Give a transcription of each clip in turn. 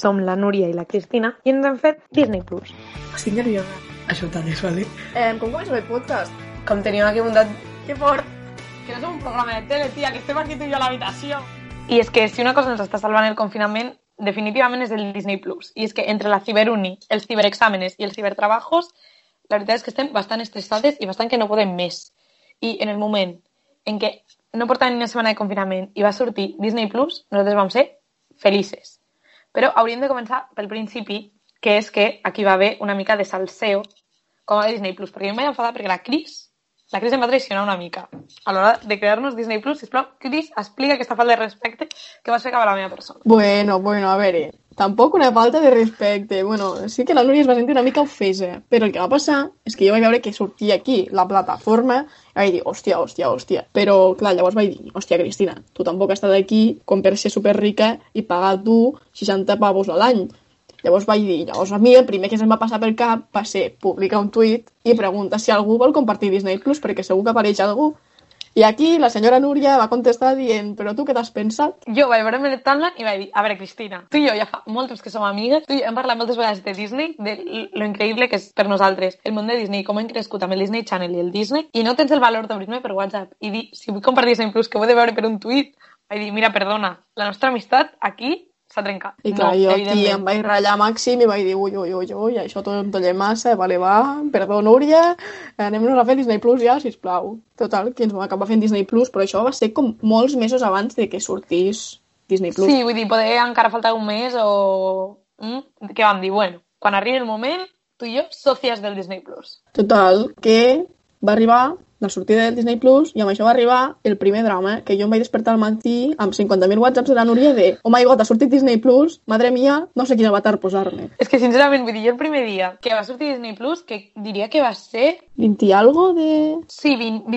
som la Núria i la Cristina i ens hem fet Disney Plus. Estic nerviosa. Això ho talles, vale? Eh, com comencem el podcast? Com teníem aquí muntat... Que fort! Que no és un programa de tele, tia, que estem aquí tu i jo a l'habitació. I és que si una cosa ens està salvant el confinament, definitivament és el Disney Plus. I és que entre la ciberuni, els ciberexàmenes i els cibertrabajos, la veritat és que estem bastant estressades i bastant que no podem més. I en el moment en què no portàvem ni una setmana de confinament i va sortir Disney Plus, nosaltres vam ser felices. Però hauríem de començar pel principi, que és que aquí va haver una mica de salseo com a Disney Plus, perquè jo em vaig enfadar perquè la Cris, la Cris em va traicionar una mica a l'hora de crear-nos Disney Plus. Sisplau, Cris, explica aquesta falta de respecte que vas fer cap a la meva persona. Bueno, bueno, a veure, tampoc una falta de respecte. Bueno, sí que la Núria es va sentir una mica ofesa, però el que va passar és que jo vaig veure que sortia aquí la plataforma i vaig dir, hòstia, hòstia, hòstia. Però, clar, llavors vaig dir, hòstia, Cristina, tu tampoc has estat aquí com per ser superrica i pagar tu 60 pavos a l'any. Llavors vaig dir, llavors a mi el primer que se'm va passar pel cap va ser publicar un tuit i preguntar si algú vol compartir Disney Plus perquè segur que apareix algú. I aquí la senyora Núria va contestar dient, però tu què t'has pensat? Jo vaig veure el timeline i vaig dir, a veure, Cristina, tu i jo ja fa molt temps que som amigues, tu i jo hem parlat moltes vegades de Disney, de lo increïble que és per nosaltres el món de Disney, com hem crescut amb el Disney Channel i el Disney, i no tens el valor d'obrir-me per WhatsApp i dir, si vull compartir Disney Plus, que ho he de veure per un tuit, vaig dir, mira, perdona, la nostra amistat aquí s'ha trencat. I clar, no, jo aquí em vaig ratllar màxim i vaig dir, ui, ui, ui, ui, això tot em tolla massa, vale, va, perdó, Núria, anem-nos a fer Disney Plus ja, sisplau. Total, que ens vam acabar fent Disney Plus, però això va ser com molts mesos abans de que sortís Disney Plus. Sí, vull dir, poder encara faltar un mes o... Mm? Què vam dir? Bueno, quan arribi el moment, tu i jo, sòcies del Disney Plus. Total, que va arribar la sortida del Disney Plus i amb això va arribar el primer drama, que jo em vaig despertar al matí amb 50.000 whatsapps de la Núria de oh my god, ha sortit Disney Plus, madre mia, no sé quin avatar posar-me. És que, sincerament, vull dir, jo el primer dia que va sortir Disney Plus, que diria que va ser... 20 i algo de... Sí, 20,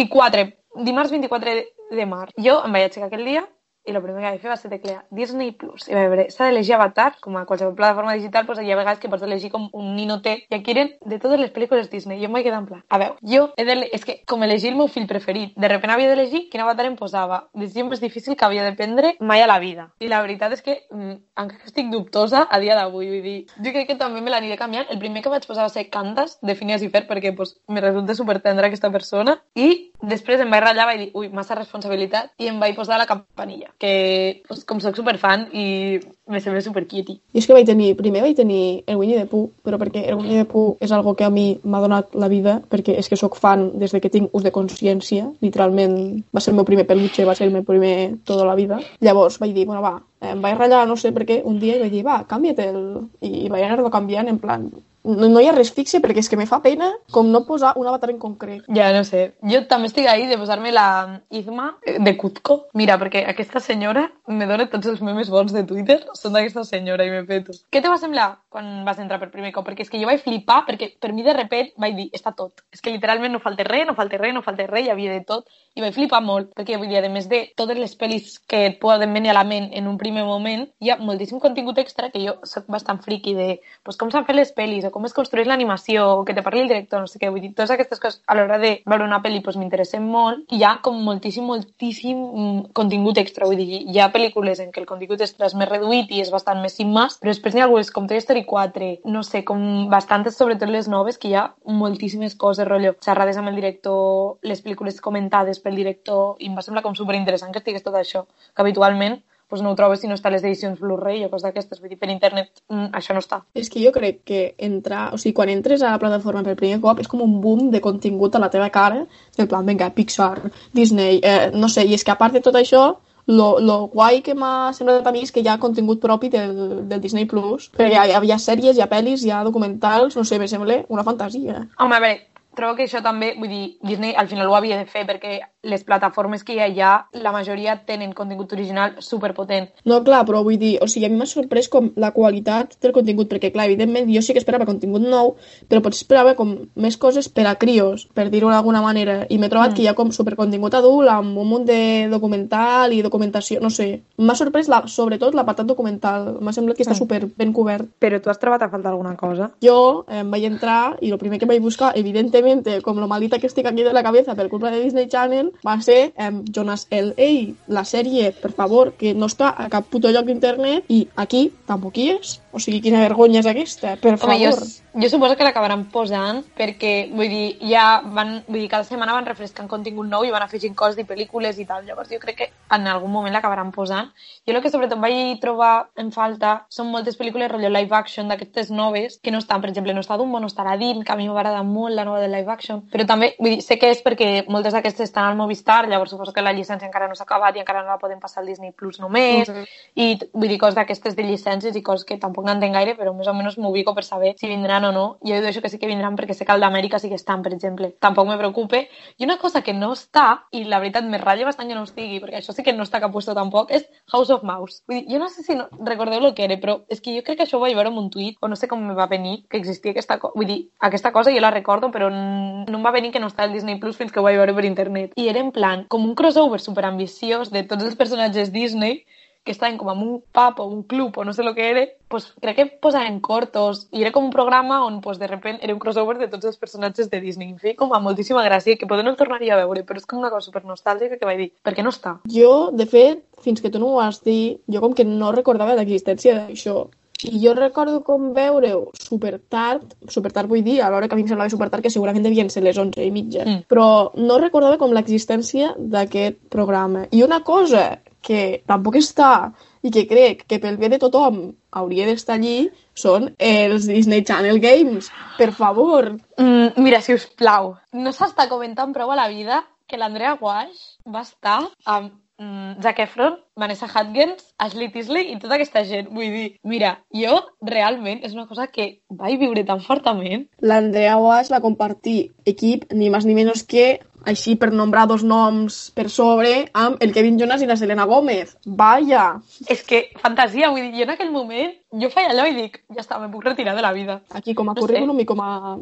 24, dimarts 24 de, de març. Jo em vaig aixecar aquell dia i el primer que vaig fer va ser teclear Disney Plus. I vaig veure, s'ha d'elegir Avatar, com a qualsevol plataforma digital, doncs hi ha vegades que pots elegir com un ninoté, i aquí eren de totes les pel·lícules Disney. Jo em vaig quedar en plan, a veure, jo he de... És que, com elegir el meu fill preferit, de repente havia d'elegir quin avatar em posava. Decisió més difícil que havia de prendre mai a la vida. I la veritat és que, mm, encara estic dubtosa a dia d'avui, vull dir, jo crec que també me l'aniré canviant. El primer que vaig posar va ser Cantas, de Phineas i Fer, perquè pues, me resulta super tendra aquesta persona, i després em vaig ratllar, vaig dir, ui, massa responsabilitat, i em vaig posar la campanilla, que pues, com sóc superfan i me sembla super cutie. I és que vaig tenir, primer vaig tenir el Winnie the Pooh, però perquè el Winnie the Pooh és algo que a mi m'ha donat la vida, perquè és que sóc fan des de que tinc ús de consciència, literalment va ser el meu primer peluche, va ser el meu primer tota la vida. Llavors vaig dir, bueno, va, em vaig ratllar, no sé per què, un dia i vaig dir, va, canvia't el... I vaig anar-lo canviant en plan, no, no hi ha res fixe perquè és que me fa pena com no posar un avatar en concret. Ja, no sé. Jo també estic ahí de posar-me la Izma de Cuzco. Mira, perquè aquesta senyora me dona tots els memes bons de Twitter. Són d'aquesta senyora i me peto. Què te va semblar quan vas entrar per primer cop? Perquè és que jo vaig flipar, perquè per mi de repent vaig dir, està tot. És que literalment no falta res, no falta res, no falta res, hi havia de tot. I vaig flipar molt, perquè vull dir, a més de totes les pel·lis que et poden venir a la ment en un primer moment, hi ha moltíssim contingut extra que jo soc bastant friki de pues, com s'han fet les pel·lis o com es construeix l'animació, o que te parli el director, no sé què, vull dir, totes aquestes coses a l'hora de veure una pel·li pues, m'interessen molt, i hi ha com moltíssim, moltíssim mm, contingut extra, vull dir, hi ha pel·lícules en què el contingut extra és més reduït i és bastant més sin más, però després n'hi ha algunes com Toy Story 4, no sé, com bastantes, sobretot les noves, que hi ha moltíssimes coses, rotllo, xerrades amb el director, les pel·lícules comentades pel director, i em va semblar com superinteressant que estigués tot això, que habitualment pues no ho trobes si no està a les edicions Blu-ray o coses d'aquestes. Vull dir, per internet mm, això no està. És que jo crec que entrar, o sigui, quan entres a la plataforma per primer cop és com un boom de contingut a la teva cara, en plan, vinga, Pixar, Disney, eh, no sé, i és que a part de tot això, lo, lo guai que m'ha semblat a mi és que hi ha contingut propi del, del Disney Plus, perquè hi ha, hi ha sèries, hi ha pel·lis, hi ha documentals, no sé, me sembla una fantasia. Home, a veure, trobo que això també, vull dir, Disney al final ho havia de fer perquè les plataformes que hi ha allà, la majoria tenen contingut original superpotent. No, clar, però vull dir, o sigui, a mi m'ha sorprès com la qualitat del contingut, perquè, clar, evidentment, jo sí que esperava contingut nou, però potser esperava com més coses per a crios, per dir-ho d'alguna manera, i m'he trobat Mm. que hi ha com supercontingut adult, amb un munt de documental i documentació, no sé. M'ha sorprès, la, sobretot, l'apartat documental. M'ha semblat que està Mm. super ben cobert. Però tu has trobat a faltar alguna cosa? Jo em vaig entrar i el primer que vaig buscar, evidentment, com lo malita que estic aquí de la cabeza per culpa de Disney Channel, va ser um, Jonas L.A., la sèrie, per favor, que no està a cap puto lloc d'internet i aquí tampoc hi és. O sigui, quina vergonya és aquesta, per Home, jo, favor. jo suposo que l'acabaran posant perquè, vull dir, ja van, vull dir, cada setmana van refrescant contingut nou i van afegint coses i pel·lícules i tal. Llavors jo crec que en algun moment l'acabaran posant. Jo el que sobretot vaig trobar en falta són moltes pel·lícules rotllo live action d'aquestes noves que no estan, per exemple, no està Dumbo, no està Aladdin, que a mi m'agrada molt la nova de live action, però també, vull dir, sé que és perquè moltes d'aquestes estan al Movistar, llavors suposo que la llicència encara no s'ha acabat i encara no la podem passar al Disney Plus només, Mhm. i vull dir, coses d'aquestes de llicències i coses que tampoc n'entenc gaire, però més o menys m'ubico per saber si vindran o no. Jo deixo que sí que vindran perquè sé que el d'Amèrica sí que estan, per exemple. Tampoc me preocupe. I una cosa que no està, i la veritat me ratlla bastant que no estigui, perquè això sí que no està cap puesto tampoc, és House of Mouse. Vull dir, jo no sé si no, recordeu el que era, però és que jo crec que això ho vaig veure en un tuit, o no sé com me va venir que existia aquesta cosa. Vull dir, aquesta cosa jo la recordo, però no em va venir que no està al Disney Plus fins que ho vaig veure per internet. I era en plan, com un crossover superambiciós de tots els personatges Disney que estaven com en un pub o un club o no sé el que era, pues, crec que posaven cortos i era com un programa on pues, de repente era un crossover de tots els personatges de Disney. Feia com a moltíssima gràcia que poder no el tornaria a veure, però és com una cosa super nostàlgica que vaig dir, per què no està? Jo, de fet, fins que tu no ho vas dir, jo com que no recordava l'existència d'això. I jo recordo com veure-ho super tard, super tard vull dir, a l'hora que a mi em semblava super tard, que segurament devien ser les 11 i mitja, Mm. però no recordava com l'existència d'aquest programa. I una cosa que tampoc està i que crec que pel bé de tothom hauria d'estar allí són els Disney Channel Games. Per favor, Mm, mira, si us plau, no s'està comentant prou a la vida que l'Andrea Wash va estar amb mm, Zac Efron, Vanessa Hudgens, Ashley Tisdale i tota aquesta gent. Vull dir, mira, jo realment és una cosa que vaig viure tan fortament l'Andrea Wash va compartir equip ni més ni menys que així per nombrar dos noms per sobre amb el Kevin Jonas i la Selena Gómez. Vaya! És que, fantasia, vull dir, jo en aquell moment, jo feia allò i dic, ja està, me puc retirar de la vida. Aquí com a No sé. currículum i com a,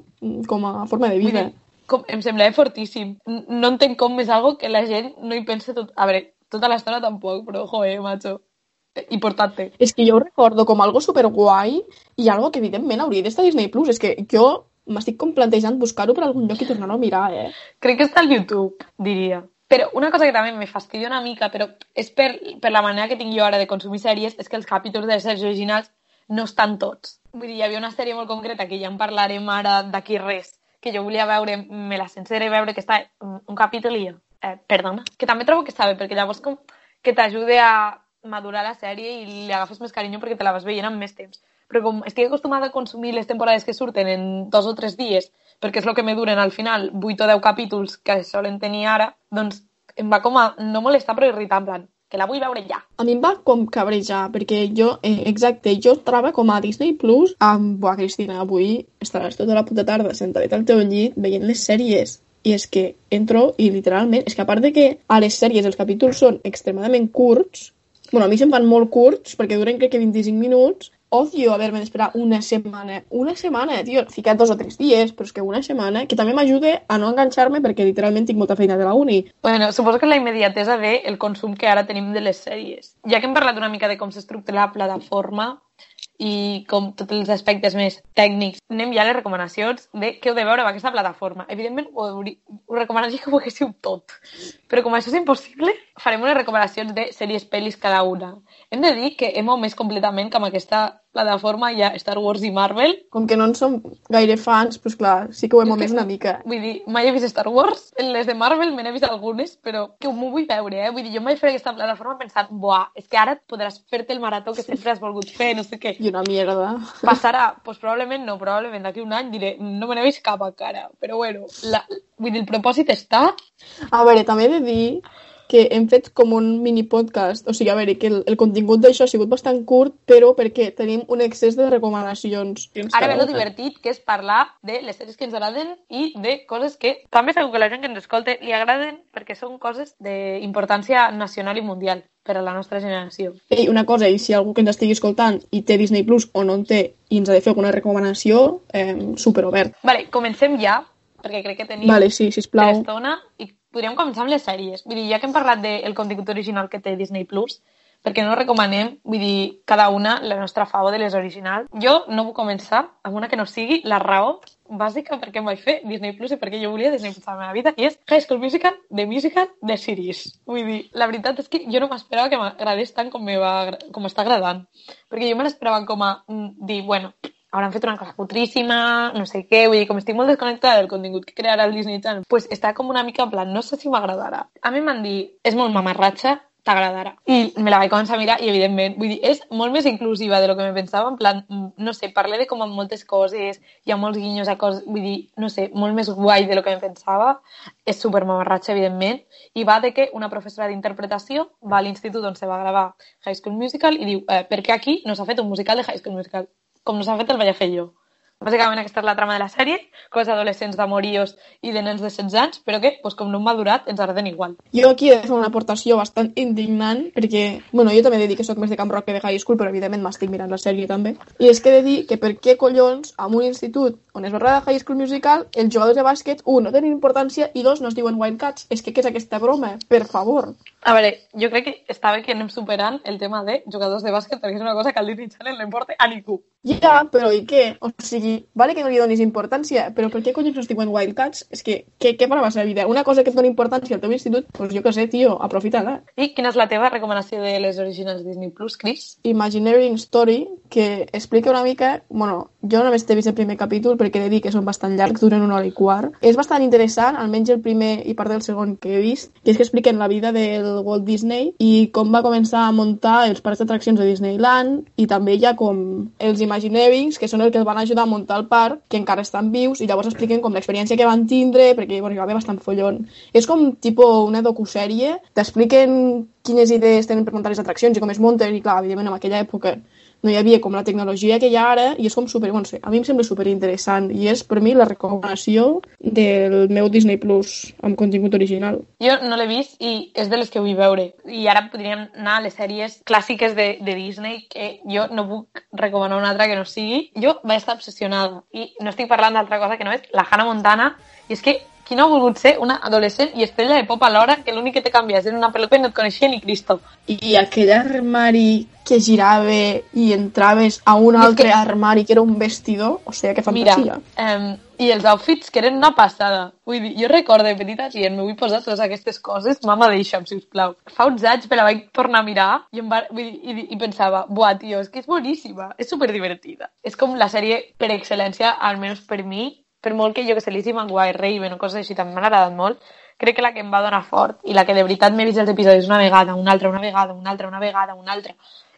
com a forma de vida. dir, com, em semblava fortíssim. No entenc com és algo que la gent no hi pensa tot... A veure, tota l'estona tampoc, però, joder, macho. Eh, Importante. És que jo ho recordo com algo superguai i algo que evidentment hauria d'estar a Disney+. Plus. És que jo m'estic com plantejant buscar-ho per algun lloc i tornar-ho a mirar, eh? Crec que està al YouTube, diria. Però una cosa que també me fastidia una mica, però és per, per la manera que tinc jo ara de consumir sèries, és que els capítols de sèries originals no estan tots. Vull dir, hi havia una sèrie molt concreta que ja en parlarem ara d'aquí res, que jo volia veure, me la sencera veure que està un capítol i jo, eh, perdona, que també trobo que està bé, perquè llavors com que t'ajude a madurar la sèrie i li agafes més carinyo perquè te la vas veient amb més temps. Però com estic acostumada a consumir les temporades que surten en dos o tres dies, perquè és el que me duren al final 8 o 10 capítols que solen tenir ara, doncs em va com a no molestar però irritar, en plan, que la vull veure ja. A mi em va com cabrejar, perquè jo, eh, exacte, jo estava com a Disney Plus amb, buah, Cristina, avui estaràs tota la puta tarda sentadet al teu llit veient les sèries. I és que entro i literalment, és que a part de que a les sèries els capítols són extremadament curts, bueno, a mi se'm fan molt curts perquè duren crec que 25 minuts, odio haver-me d'esperar una setmana. Una setmana, tio, ficat dos o tres dies, però és que una setmana, que també m'ajuda a no enganxar-me perquè literalment tinc molta feina de la uni. Bueno, suposo que la immediatesa ve el consum que ara tenim de les sèries. Ja que hem parlat una mica de com s'estructura la plataforma i com tots els aspectes més tècnics, anem ja a les recomanacions de què heu de veure amb aquesta plataforma. Evidentment, ho, haurí- ho recomanaria que ho haguéssiu tot, però com això és impossible, farem unes recomanacions de sèries pel·lis cada una. Hem de dir que hem omès completament que amb aquesta plataforma hi ha Star Wars i Marvel. Com que no en som gaire fans, doncs clar, sí que ho hem omès una mica. Vull dir, mai he vist Star Wars, les de Marvel me n'he vist algunes, però que m'ho vull veure, eh? Vull dir, jo vaig fer aquesta plataforma pensant, buah, és que ara podràs fer-te el marató que sempre has volgut fer, no sé què. I una mierda. Passarà? Doncs pues probablement no, probablement d'aquí un any diré, no me n'he vist cap encara, però bueno, la, vull dir, el propòsit està, A veure, també he de dir que hem fet com un mini podcast, o sigui, a veure, que el, el contingut d'això ha sigut bastant curt, però perquè tenim un excés de recomanacions. ara ve lo divertit, que és parlar de les sèries que ens agraden i de coses que també segur que la gent que ens escolta li agraden perquè són coses d'importància nacional i mundial per a la nostra generació. Ei, una cosa, i si algú que ens estigui escoltant i té Disney Plus o no en té i ens ha de fer alguna recomanació, eh, superobert. Vale, comencem ja, perquè crec que tenim Vale, sí, sisplau. estona i podríem començar amb les sèries. Vull dir, ja que hem parlat del contingut original que té Disney Plus, perquè no recomanem, vull dir, cada una la nostra favo de les originals. Jo no vull començar amb una que no sigui la raó bàsica perquè em vaig fer Disney Plus i perquè jo volia Disney Plus a la meva vida, i és High School Musical, The Musical, The Series. Vull dir, la veritat és que jo no m'esperava que m'agradés tant com, va, com m'està agradant. Perquè jo me l'esperava com a mm, dir, bueno, hauran fet una cosa putríssima, no sé què, vull dir, com estic molt desconnectada del contingut que crearà el Disney Channel, pues està com una mica en plan, no sé si m'agradarà. A mi m'han dit, és molt mamarratxa, t'agradarà. I me la vaig començar a mirar i, evidentment, vull dir, és molt més inclusiva de lo que me pensava, en plan, mm, no sé, parla de com amb moltes coses, hi ha molts guinyos a coses, vull dir, no sé, molt més guai de lo que me pensava, és super mamarratxa, evidentment, i va de que una professora d'interpretació va a l'institut on se va gravar High School Musical i diu, eh, per què aquí no s'ha fet un musical de High School Musical? Com no s'ha fet el vaig fer jo. Bàsicament aquesta és la trama de la sèrie, coses adolescents d'amoríos i de nens de 16 anys, però que, pues, com no m'ha durat, ens agraden igual. Jo aquí he de fer una aportació bastant indignant, perquè, bueno, jo també he de dir que sóc més de Camp Rock que de High School, però evidentment m'estic mirant la sèrie també. I és que he de dir que per què collons, en un institut on es va rodar High School Musical, els jugadors de bàsquet, un, no tenen importància, i dos, no es diuen Wildcats. És que què és aquesta broma? Per favor. A veure, jo crec que està bé que anem superant el tema de jugadors de bàsquet perquè és una cosa que al Disney Channel no importa a ningú. Ja, però i què? O sigui, vale que no li donis importància, però per què collons no es diuen Wildcats? És que, què, què farà la vida? Una cosa que et doni importància al teu institut, doncs jo què sé, tio, aprofita-la. I quina és la teva recomanació de les originals Disney Plus, Chris? Imagineering Story, que explica una mica... Bueno, jo només t'he vist el primer capítol perquè he de dir que són bastant llargs, duren una hora i quart. És bastant interessant, almenys el primer i part del segon que he vist, que és que expliquen la vida del Walt Disney i com va començar a muntar els parcs d'atraccions de Disneyland i també hi ha com els Imagineerings, que són els que els van ajudar a muntar el parc, que encara estan vius i llavors expliquen com l'experiència que van tindre, perquè bueno, hi va haver bastant follon. És com tipo una docusèrie, t'expliquen quines idees tenen per muntar les atraccions i com es munten, i clar, evidentment en aquella època no hi havia com la tecnologia que hi ha ara i és com super, bueno, a mi em sembla super interessant i és per mi la recomanació del meu Disney Plus amb contingut original. Jo no l'he vist i és de les que vull veure. I ara podríem anar a les sèries clàssiques de, de Disney que jo no puc recomanar una altra que no sigui. Jo vaig estar obsessionada i no estic parlant d'altra cosa que no és la Hannah Montana i és que qui no ha volgut ser una adolescent i estrella de pop alhora que l'únic que te canvies era una peluca i no et coneixia ni Cristo. I aquell armari que girava i entraves a un I és altre que- armari que era un vestidor, o sigui, que Mira, fantasia. um, i els outfits que eren una passada. Vull dir, jo recordo de petita gent, me vull posar totes aquestes coses, mama deixa'm, sisplau. Fa uns anys me la vaig tornar a mirar i, em va, vull dir, i, i pensava, buah, tio, és que és boníssima, és superdivertida. És com la sèrie per excel·lència, almenys per mi, per molt que jo que sé, Lizzie McGuire, Raven o coses així, també m'ha agradat molt, crec que la que em va donar fort i la que de veritat m'he vist els episodis una vegada, una altra, una vegada, una altra, una vegada, una altra,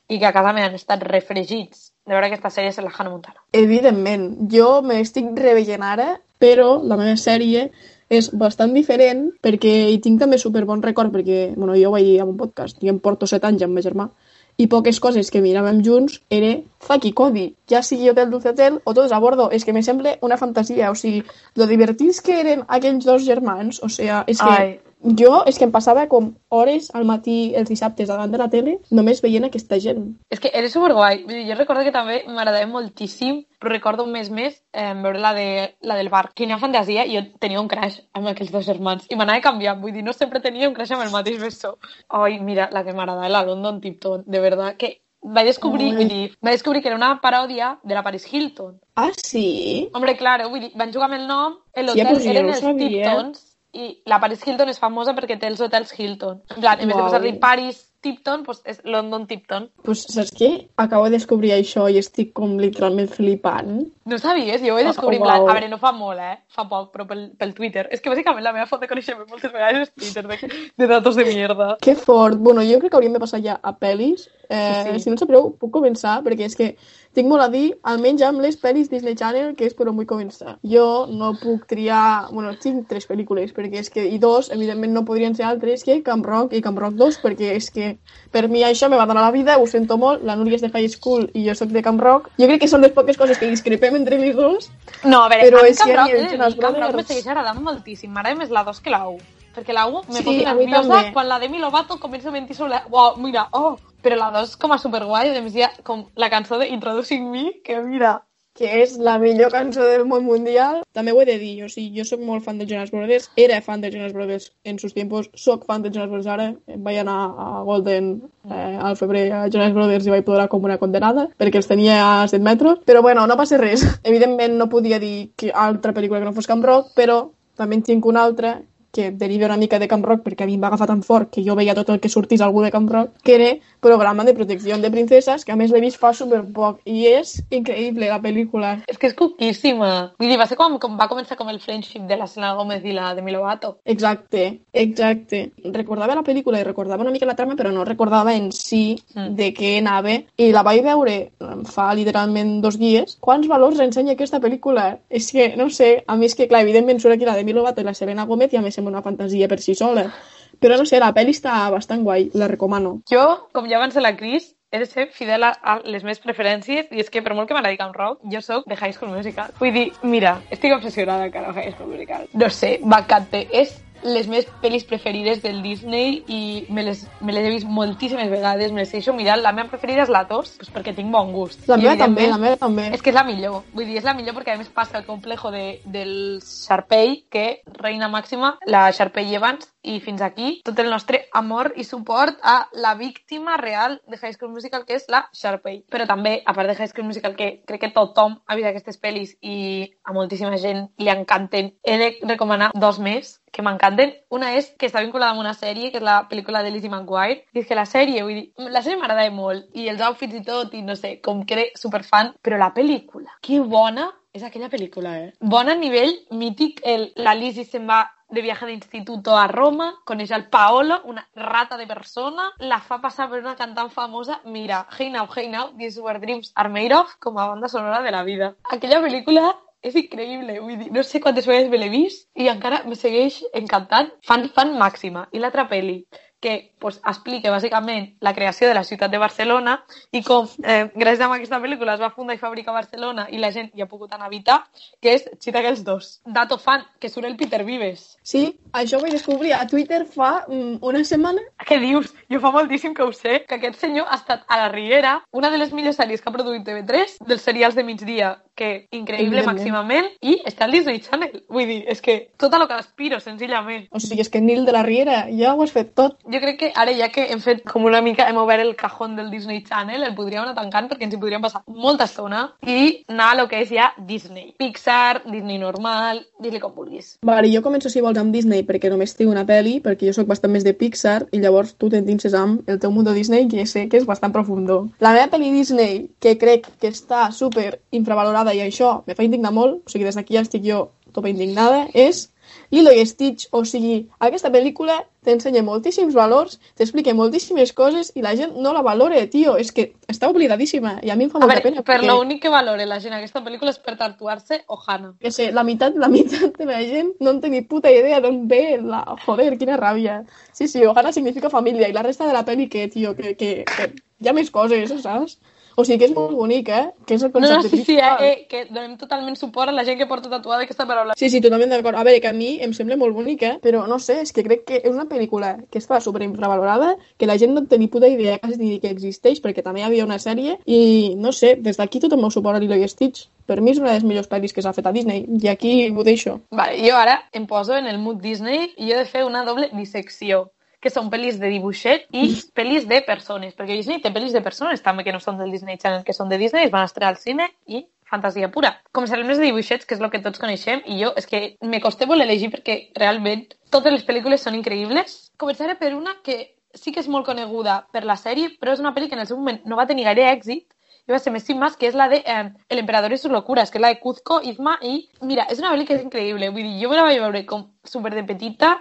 i que a casa m'han estat refregits de veure aquesta sèrie és la Hannah Montana. Evidentment, jo me l'estic reveient ara, però la meva sèrie és bastant diferent perquè hi tinc també super bon record perquè, bueno, jo ho vaig dir en un podcast, jo em porto set anys amb meu germà i poques coses que miràvem junts era Fuck i Cody, ja sigui Hotel Dulce Hotel o Todos a Bordo, és que me sembla una fantasia, o sigui, lo divertits que eren aquells dos germans, o sigui, és que Ai. Jo és que em passava com hores al matí els dissabtes davant de la tele només veient aquesta gent. És que era superguai. Jo recordo que també m'agradava moltíssim, però recordo un mes més eh, veure la, de, la del bar. Quina fantasia, jo tenia un crash amb aquells dos germans. I m'anava canviant, vull dir, no sempre tenia un crash amb el mateix bessó. Ai, mira, la que m'agradava, la London Tipton, de verdad, que vaig descobrir, Ai. vull dir, vaig descobrir que era una paròdia de la Paris Hilton. Ah, sí? Hombre, claro, vull dir, van jugar amb el nom, Ja, l'hotel pues jo eren no els sabia. Tiptons, i la Paris Hilton és famosa perquè té els hotels Hilton. En plan, en vez de posar-li Paris Tipton, pues és London Tipton. Pues saps què? Acabo de descobrir això i estic com literalment flipant. No sabies? Jo ho he descobrit, oh, en plan, wow. a veure, no fa molt, eh? Fa poc, però pel, pel Twitter. És que bàsicament la meva font de coneixement moltes vegades és Twitter, de, de datos de mierda. Que fort. Bueno, jo crec que hauríem de passar ja a pel·lis. Eh, Sí, sí. Si no sabeu, puc començar, perquè és que tinc molt a dir, almenys amb les pel·lis Disney Channel, que és per on vull començar. Jo no puc triar... Bueno, tinc tres pel·lícules, perquè és que... I dos, evidentment, no podrien ser altres que Camp Rock i Camp Rock 2, perquè és que per mi això me va donar la vida, ho sento molt, la Núria és de High School i jo sóc de Camp Rock. Jo crec que són les poques coses que discrepem entre les dos. No, a veure, Però a mi Camp Rock, els Jonas Camp Rock me segueix agradant moltíssim. M'agrada més la 2 que la 1. Perquè la 1 me Sí, posa nerviosa quan la Demi Lovato comença a mentir sobre... Uau, mira, oh! Però la 2 com a superguai, a més hi ha com la cançó de Introducing Me, que mira, que és la millor cançó del món mundial. També ho he de dir, o sigui, jo sóc molt fan de Jonas Brothers, era fan de Jonas Brothers en sus tiempos, sóc fan de Jonas Brothers ara, vaig anar a Golden eh, al febrer a Jonas Brothers i vaig plorar com una condenada, perquè els tenia a 7 metres, però bueno, no passa res. Evidentment no podia dir que altra pel·lícula que no fos Camp Rock, però també en tinc una altra que deriva una mica de Camp Rock perquè a mi em va agafar tan fort que jo veia tot el que sortís algú de Camp Rock, que era Programa de Protecció de Princeses, que a més l'he vist fa superpoc i és increïble la pel·lícula. És que és cuquíssima. Vull dir, va ser com, com va començar com el friendship de la Selena Gomez i la de Milovato. Exacte, exacte. Recordava la pel·lícula i recordava una mica la trama, però no recordava en si Mm. de què anava. I la vaig veure fa literalment dos dies. Quants valors ensenya aquesta pel·lícula? És que, no sé, a mi és que, clar, evidentment surt aquí la de Milovato i la Selena Gomez i a més sembla una fantasia per si sola. Però no sé, la pel·li està bastant guai, la recomano. Jo, com ja abans de la Cris, he de ser fidel a, les meves preferències i és que per molt que m'agradi Camp Rock, jo sóc de High School Musical. Vull dir, mira, estic obsessionada encara amb High School Musical. No sé, m'encanta. És les meves pel·lis preferides del Disney i me les, me les he vist moltíssimes vegades, me les deixo mirar. La meva preferida és la 2, doncs perquè tinc bon gust. La meva també, la meva també. És que és la millor. Vull dir, és la millor perquè a més passa el complejo de, del Sharpay, que reina màxima, la Sharpay Evans, i fins aquí tot el nostre amor i suport a la víctima real de High School Musical, que és la Sharpay. Però també, a part de High School Musical, que crec que tothom ha vist aquestes pel·lis i a moltíssima gent li encanten, he de recomanar dos més que m'encanten. Una és que està vinculada amb una sèrie, que és la pel·lícula de Lizzie McGuire, i és que la sèrie, vull dir, la sèrie m'agrada molt, i els outfits i tot, i no sé, com que era superfan, però la pel·lícula, que bona és aquella pel·lícula, eh? Bona nivell mític, el, la Lizzie se'n va de viaje de instituto a Roma, coneix el Paolo, una rata de persona, la fa passar per una cantant famosa, mira, Hey Now, Hey Now, These Were Dreams Of, com a banda sonora de la vida. Aquella pel·lícula és increïble, vull dir, no sé quantes vegades me l'he vist i encara me segueix encantant. Fan, fan màxima. I l'altra pel·li, que pues, explica bàsicament la creació de la ciutat de Barcelona i com eh, gràcies a aquesta pel·lícula es va fundar i fabricar Barcelona i la gent hi ha pogut anar a habitar, que és Cheetah Girls 2. Dato fan, que surt el Peter Vives. Sí, això ho vaig descobrir a Twitter fa mm, una setmana. Què dius? Jo fa moltíssim que ho sé, que aquest senyor ha estat a la Riera, una de les millors sèries que ha produït TV3, dels serials de migdia, que increïble màximament, i està al Disney Channel. Vull dir, és que tot el que aspiro, senzillament. O sigui, és que Nil de la Riera ja ho has fet tot. Jo crec que ara ja que hem fet com una mica, hem obert el cajón del Disney Channel, el podríem anar tancant perquè ens hi podríem passar molta estona i anar a lo que és ja Disney. Pixar, Disney normal, dis-li com vulguis. Vale, jo començo, si vols, amb Disney perquè només tinc una pel·li, perquè jo sóc bastant més de Pixar i llavors tu t'endinses amb el teu mundo Disney, que sé que és bastant profundo. La meva pel·li Disney, que crec que està super infravalorada i això me fa indignar molt, o sigui, des d'aquí ja estic jo topa indignada, és Lilo i Stitch, o sigui, aquesta pel·lícula t'ensenya moltíssims valors, t'explica moltíssimes coses i la gent no la valora, tio. És que està oblidadíssima i a mi em fa A molta veure, pena. per perquè- l'únic que valore la gent aquesta pel·lícula és per tatuar-se Ohana. que sé, la meitat, la meitat de la gent no en té ni puta idea d'on ve la... Joder, quina ràbia. Sí, sí, Ohana significa família i la resta de la pel·li que, tio, que, que, que hi ha més coses, saps? O sigui que és molt bonic, eh? Que és el No, concepte no, sí, sí, principal. eh, eh, que donem totalment suport a la gent que porta tatuada aquesta paraula. Sí, sí, totalment d'acord. A veure, que a mi em sembla molt bonica, però no sé, és que crec que és una pel·lícula que està super infravalorada, que la gent no té ni puta idea quasi ni que existeix, perquè també hi havia una sèrie, i no sé, des d'aquí tot el meu suport a Lilo i Stitch. Per mi és una de les millors pel·lis que s'ha fet a Disney, i aquí ho deixo. Vale, jo ara em poso en el mood Disney i jo he de fer una doble dissecció que són pel·lis de dibuixet i pel·lis de persones, perquè Disney té pel·lis de persones també que no són del Disney Channel, que són de Disney, es van estrenar al cine i fantasia pura. Començarem les de dibuixets, que és el que tots coneixem, i jo és que me costa molt elegir perquè realment totes les pel·lícules són increïbles. Començaré per una que sí que és molt coneguda per la sèrie, però és una pel·li que en el seu moment no va tenir gaire èxit, i va ser més sin más, que és la de eh, El emperador y sus locuras, que és la de Cuzco, Izma, i mira, és una pel·li que és increïble, vull dir, jo me la vaig veure com super de petita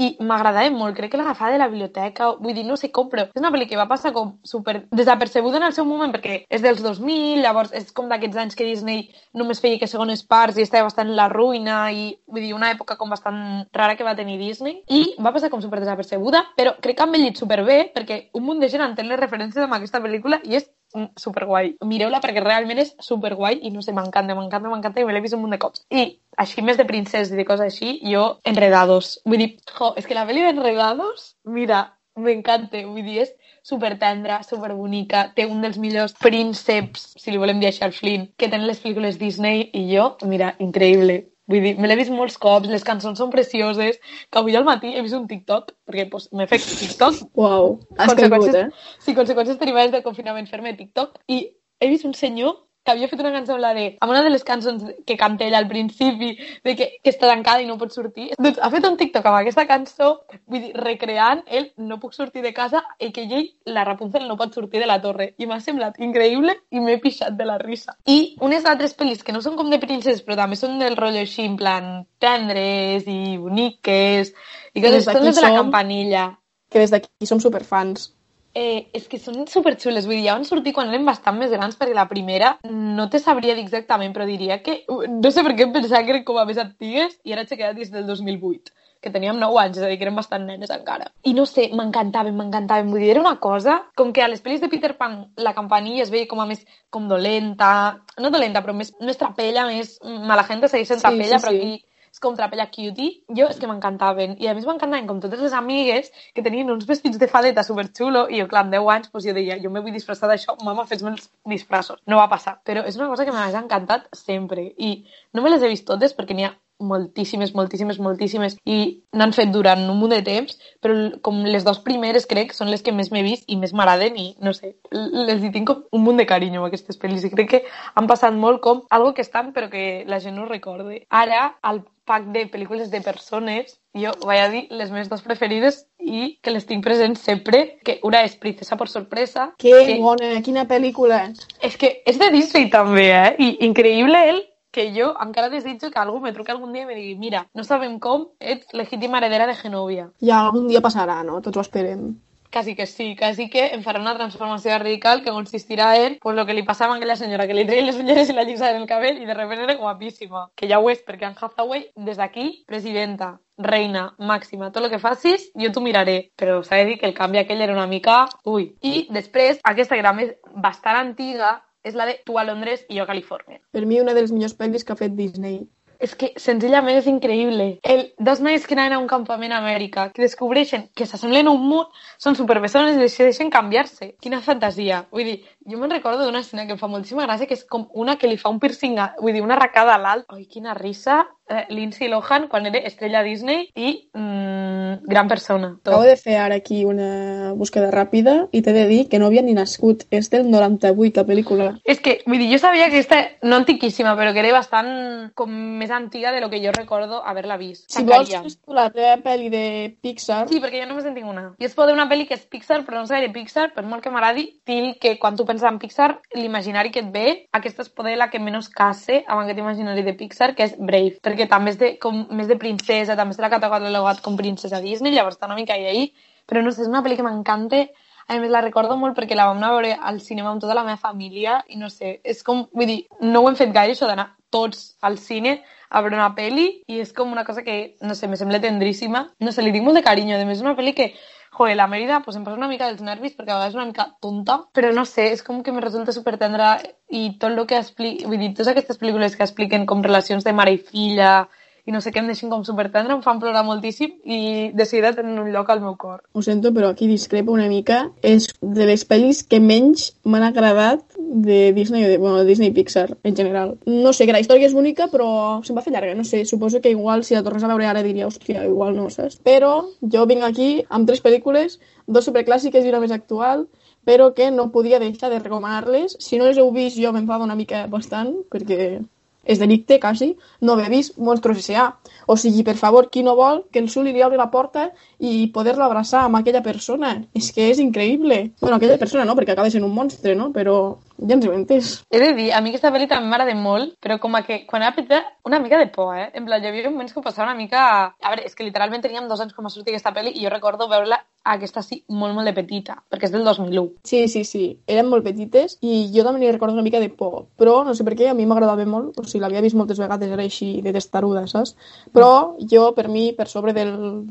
i m'agradava molt, crec que l'agafava de la biblioteca, vull dir, no sé com, però és una pel·li que va passar com super desapercebuda en el seu moment perquè és dels 2000, llavors és com d'aquests anys que Disney només feia que segones parts i estava bastant en la ruïna i vull dir, una època com bastant rara que va tenir Disney. I va passar com super desapercebuda, però crec que ha envellit superbé perquè un munt de gent entén les referències amb aquesta pel·lícula i és mm, superguai. Mireu-la perquè realment és superguai i no sé, m'encanta, m'encanta, m'encanta i me l'he vist un munt de cops. I així més de princès i de coses així, jo, Enredados. Vull dir, jo, és que la pel·li d'Enredados, mira, m'encanta, vull dir, és supertendra, superbonica, té un dels millors prínceps, si li volem dir així al Flynn, que tenen les pel·lícules Disney i jo, mira, increïble. Vull dir, me l'he vist molts cops, les cançons són precioses, que avui al matí he vist un TikTok, perquè pues, m'he fet TikTok. Uau, has caigut, eh? Sí, conseqüències derivades del confinament fer-me TikTok, i he vist un senyor que havia fet una cançó amb la de... amb una de les cançons que canta ell al principi, de que, que està tancada i no pot sortir. Doncs ha fet un TikTok amb aquesta cançó, vull dir, recreant ell no puc sortir de casa i que ell, la Rapunzel, no pot sortir de la torre. I m'ha semblat increïble i m'he pixat de la risa. I unes altres pel·lis que no són com de princes, però també són del rotllo així, en plan tendres i boniques, i que Des són de la campanilla. Que des d'aquí som superfans. Eh, és que són superxules, vull dir, ja van sortir quan érem bastant més grans, perquè la primera no te sabria dir exactament, però diria que... No sé per què em pensava que eren com a més antigues i ara s'ha quedat des del 2008 que teníem 9 anys, és a dir, que érem bastant nenes encara. I no sé, m'encantaven, m'encantaven. Vull dir, era una cosa, com que a les pel·lis de Peter Pan la campanilla es veia com a més com dolenta, no dolenta, però més, més trapella, més mala gent segueix sent Sí, trapella, sí, però sí. aquí és com trapella cutie. Jo és que m'encantaven. I a més m'encantaven com totes les amigues que tenien uns vestits de fadeta superxulo i jo, clar, amb 10 anys, doncs jo deia, jo me vull disfressar d'això, mama, fes-me els disfressos. No va passar. Però és una cosa que m'ha encantat sempre. I no me les he vist totes perquè n'hi ha moltíssimes, moltíssimes, moltíssimes i n'han fet durant un munt de temps, però com les dues primeres crec són les que més m'he vist i més m'agraden i, no sé, les hi tinc com un munt de carinyo a aquestes pel·lis i crec que han passat molt com algo que estan però que la gent no recorde. Ara, al pack de pel·lícules de persones, jo vaig a dir les meves dues preferides i que les tinc presents sempre, que una és Princesa por sorpresa, Que que bona, quina pel·lícula. és que és de Disney també, eh? I increïble ell que jo encara desitjo que algú me truqui algun dia i me digui mira, no sabem com, ets legítima heredera de Genovia. Ja algun dia passarà, no? Tots ho esperem. Quasi que sí, quasi que em farà una transformació radical que consistirà en pues, lo que li passava a aquella senyora, que li treien les ulleres i la llisaven el cabell i de repente era guapíssima. Que ja ho és, perquè en Hathaway, des d'aquí, presidenta, reina, màxima, tot el que facis, jo t'ho miraré. Però s'ha de dir que el canvi aquell era una mica... Ui. I després, aquesta que era més bastant antiga, és la de Tu a Londres i jo a Califòrnia. Per mi, una de les millors pel·lis que ha fet Disney. És que senzillament és increïble. El, dos nois que anaven a un campament a Amèrica, que descobreixen que s'assemblen a un munt, són superbessones i decideixen canviar-se. Quina fantasia. Vull dir, jo me'n recordo d'una escena que em fa moltíssima gràcia, que és com una que li fa un piercing, a, vull dir, una arracada a l'alt. Ai, quina risa. Eh, Lindsay Lohan, quan era estrella Disney i mm, gran persona. Tot. Acabo de fer ara aquí una búsqueda ràpida i t'he de dir que no havia ni nascut. És del 98, la pel·lícula. És que, vull dir, jo sabia que aquesta, no antiquíssima, però que era bastant com més antiga de lo que jo recordo haver-la vist. Si vols, fes tu la teva pel·li de Pixar. Sí, perquè jo només en tinc una. Jo es pot una pel·li que és Pixar, però no és gaire Pixar, per molt que m'agradi, tinc que quan tu penses en Pixar, l'imaginari que et ve, aquesta és poder la que menys case amb aquest imaginari de Pixar, que és Brave, perquè també és de, com, més de princesa, també se l'ha catalogat com princesa Disney, llavors està una mica ahí, però no sé, és una pel·li que m'encanta, a més, la recordo molt perquè la vam anar a veure al cinema amb tota la meva família i no sé, és com, vull dir, no ho hem fet gaire això d'anar tots al cine a veure una pel·li i és com una cosa que, no sé, me sembla tendríssima. No sé, li tinc molt de carinyo. A més, és una pel·li que, joder, la Mèrida pues, em posa una mica dels nervis perquè a vegades és una mica tonta, però no sé, és com que me resulta super tendra i tot el que explica, vull dir, totes aquestes pel·lícules que expliquen com relacions de mare i filla i no sé què, em deixen com super tendra, em fan plorar moltíssim i de seguida tenen un lloc al meu cor. Ho sento, però aquí discrepo una mica. És de les pel·lis que menys m'han agradat de Disney, de, bueno, de Disney i Pixar, en general. No sé, que la història és bonica, però se'm va fer llarga, no sé. Suposo que igual, si la tornes a veure ara, diria, hòstia, igual no, saps? Però jo vinc aquí amb tres pel·lícules, dos superclàssiques i una més actual, però que no podia deixar de recomanar-les. Si no les heu vist, jo m'enfado una mica bastant, perquè és delicte, quasi, no haver vist Monstruos S.A. O sigui, per favor, qui no vol que el Sully li obri la porta i poder-lo abraçar amb aquella persona? És que és increïble. Bueno, aquella persona no, perquè acaba sent un monstre, no? Però ja ens heu entès. He de dir, a mi aquesta pel·li també m'agrada molt, però com a que quan era petita, una mica de por, eh? En plan, hi havia moments que ho passava una mica... A veure, és que literalment teníem dos anys quan va sortir aquesta pel·li i jo recordo veure-la aquesta sí molt, molt de petita, perquè és del 2001. Sí, sí, sí. Eren molt petites i jo també li recordo una mica de por. Però no sé per què, a mi m'agradava molt. O sigui, l'havia vist moltes vegades, era així de testaruda, saps? Però jo, per mi, per sobre de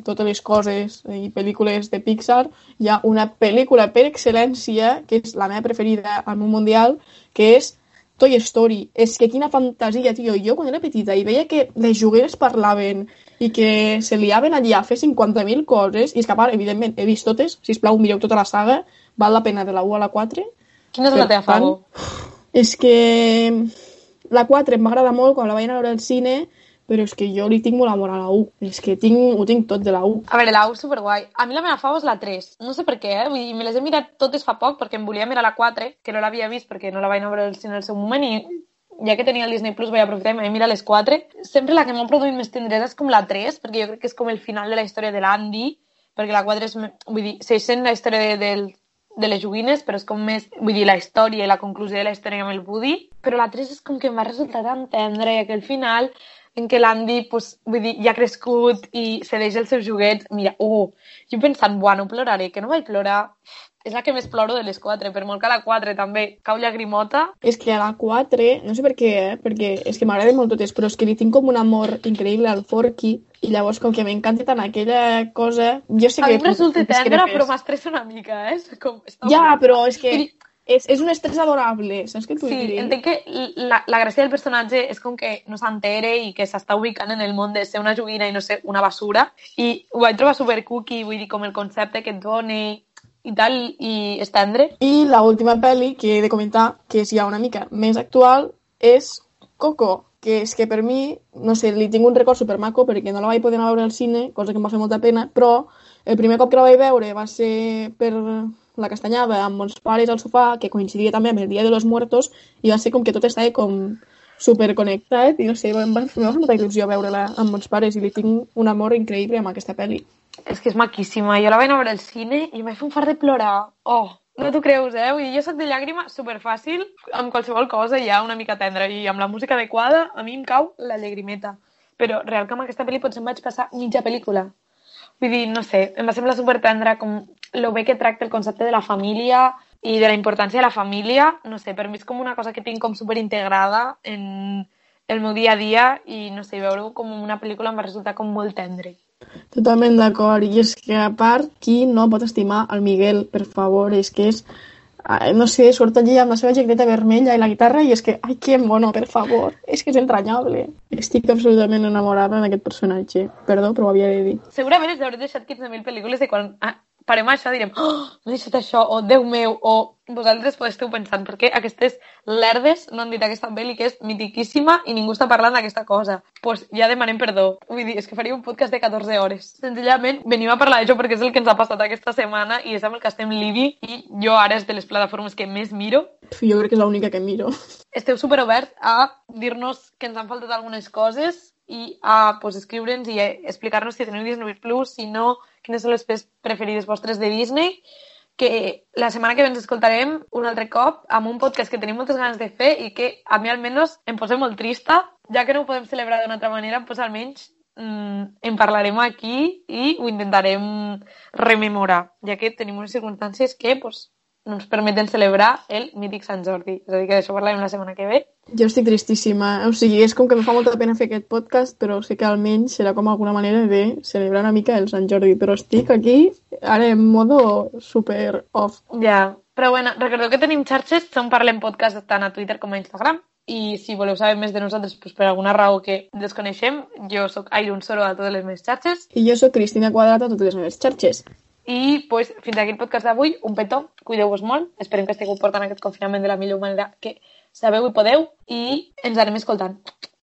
totes les coses i pel·lícules de Pixar, hi ha una pel·lícula per excel·lència, que és la meva preferida al món mundial, que és Toy Story. És que quina fantasia, tio. Jo quan era petita i veia que les jugueres parlaven i que se liaven allà a fer 50.000 coses, i és que a part, evidentment, he vist totes, sisplau, mireu tota la saga, val la pena de la 1 a la 4. Quina és la teva favor? És que la 4 em va agradar molt quan la vaig anar a veure al cine, però és que jo li tinc molt amor a la 1. És que tinc, ho tinc tot de la 1. A veure, la 1 superguai. A mi la meva fava és la 3. No sé per què, eh? Vull dir, me les he mirat totes fa poc perquè em volia mirar la 4, que no l'havia vist perquè no la vaig veure cine al seu moment i ja que tenia el Disney Plus vaig aprofitar i vaig mirar les 4. Sempre la que m'ha produït més tendresa és com la 3, perquè jo crec que és com el final de la història de l'Andy, perquè la 4 és, vull dir, segueix sent la història de, del, de les joguines, però és com més, vull dir, la història i la conclusió de la història amb el Woody, però la 3 és com que em va resultar tan tendre i aquell final en què l'Andy, pues, vull dir, ja ha crescut i cedeix els seus joguets. Mira, oh, jo pensant, bueno, ploraré, que no vaig plorar. És la que més ploro de les quatre, per molt que a la 4 també cau llagrimota. És que a la 4, no sé per què, eh? perquè és que m'agraden molt totes, però és que li tinc com un amor increïble al Forky, i llavors com que m'encanta tant aquella cosa... Jo sé A que... mi em resulta no però m'estressa una mica, eh? Com, està Ja, però és que és, és un estrès adorable, saps què t'ho Sí, diré? entenc que la, la gràcia del personatge és com que no s'entere i que s'està ubicant en el món de ser una joguina i no ser una basura. I ho vaig trobar super cookie, vull dir, com el concepte que et dona i, i tal, i és tendre. I la última pel·li que he de comentar, que és ja una mica més actual, és Coco, que és que per mi, no sé, li tinc un record supermaco perquè no la vaig poder anar a veure al cine, cosa que em va fer molta pena, però el primer cop que la vaig veure va ser per la castanyada amb mons pares al sofà, que coincidia també amb el Dia de los Muertos, i va ser com que tot estava com superconnectat, i no sé, em va, em va fer molta il·lusió veure-la amb mons pares, i li tinc un amor increïble amb aquesta pel·li. És que és maquíssima. Jo la vaig veure al cine i em vaig fer un fart de plorar. Oh, no t'ho creus, eh? Vull dir, jo soc de llàgrima superfàcil, amb qualsevol cosa ja una mica tendra, i amb la música adequada a mi em cau la llagrimeta. Però real que amb aquesta pel·li potser em vaig passar mitja pel·lícula. Vull dir, no sé, em va semblar super tendra com lo bé que tracta el concepte de la família i de la importància de la família. No sé, per mi és com una cosa que tinc com super integrada en el meu dia a dia i no sé, veure-ho com una pel·lícula em va resultar com molt tendre. Totalment d'acord. I és que, a part, qui no pot estimar el Miguel, per favor? És que és... ah, No sé, surt allí amb la seva jaqueta vermella i la guitarra i és que, ai, que mono, per favor. És que és entranyable. Estic absolutament enamorada d'aquest personatge. Perdó, però ho havia de dir. Segurament els hauré deixat 15.000 pel·lícules i quan parem això direm oh, m'he deixat això, o Déu meu, o vosaltres podeu esteu pensant perquè aquestes lerdes no han dit aquesta pel·li que és mitiquíssima i ningú està parlant d'aquesta cosa. Doncs pues ja demanem perdó. Vull dir, és que faria un podcast de 14 hores. Senzillament venim a parlar d'això perquè és el que ens ha passat aquesta setmana i és amb el que estem libi i jo ara és de les plataformes que més miro Jo crec que és l'única que miro. esteu superoberts a dir-nos que ens han faltat algunes coses i a pues, escriure'ns i a explicar-nos si teniu Disney Plus, si no, quines són les preferides vostres de Disney, que la setmana que ve ens escoltarem un altre cop amb un podcast que tenim moltes ganes de fer i que a mi almenys em posa molt trista, ja que no ho podem celebrar d'una altra manera, doncs almenys mm, en parlarem aquí i ho intentarem rememorar, ja que tenim unes circumstàncies que pues, no ens permeten celebrar el mític Sant Jordi. És a dir, que d'això parlarem la setmana que ve. Jo estic tristíssima. O sigui, és com que em fa molta pena fer aquest podcast, però sé que almenys serà com alguna manera de celebrar una mica el Sant Jordi. Però estic aquí, ara en modo super off. Ja, però bueno, recordeu que tenim xarxes, on parlem podcast tant a Twitter com a Instagram, i si voleu saber més de nosaltres pues, per alguna raó que desconeixem, jo sóc Iron Soro a totes les meves xarxes, I jo sóc Cristina Quadrat a totes les meves xarxes. I pues, fins aquí el podcast d'avui, un petó, cuideu-vos molt, esperem que estigueu portant aquest confinament de la millor manera que sabeu i podeu, i ens anem escoltant.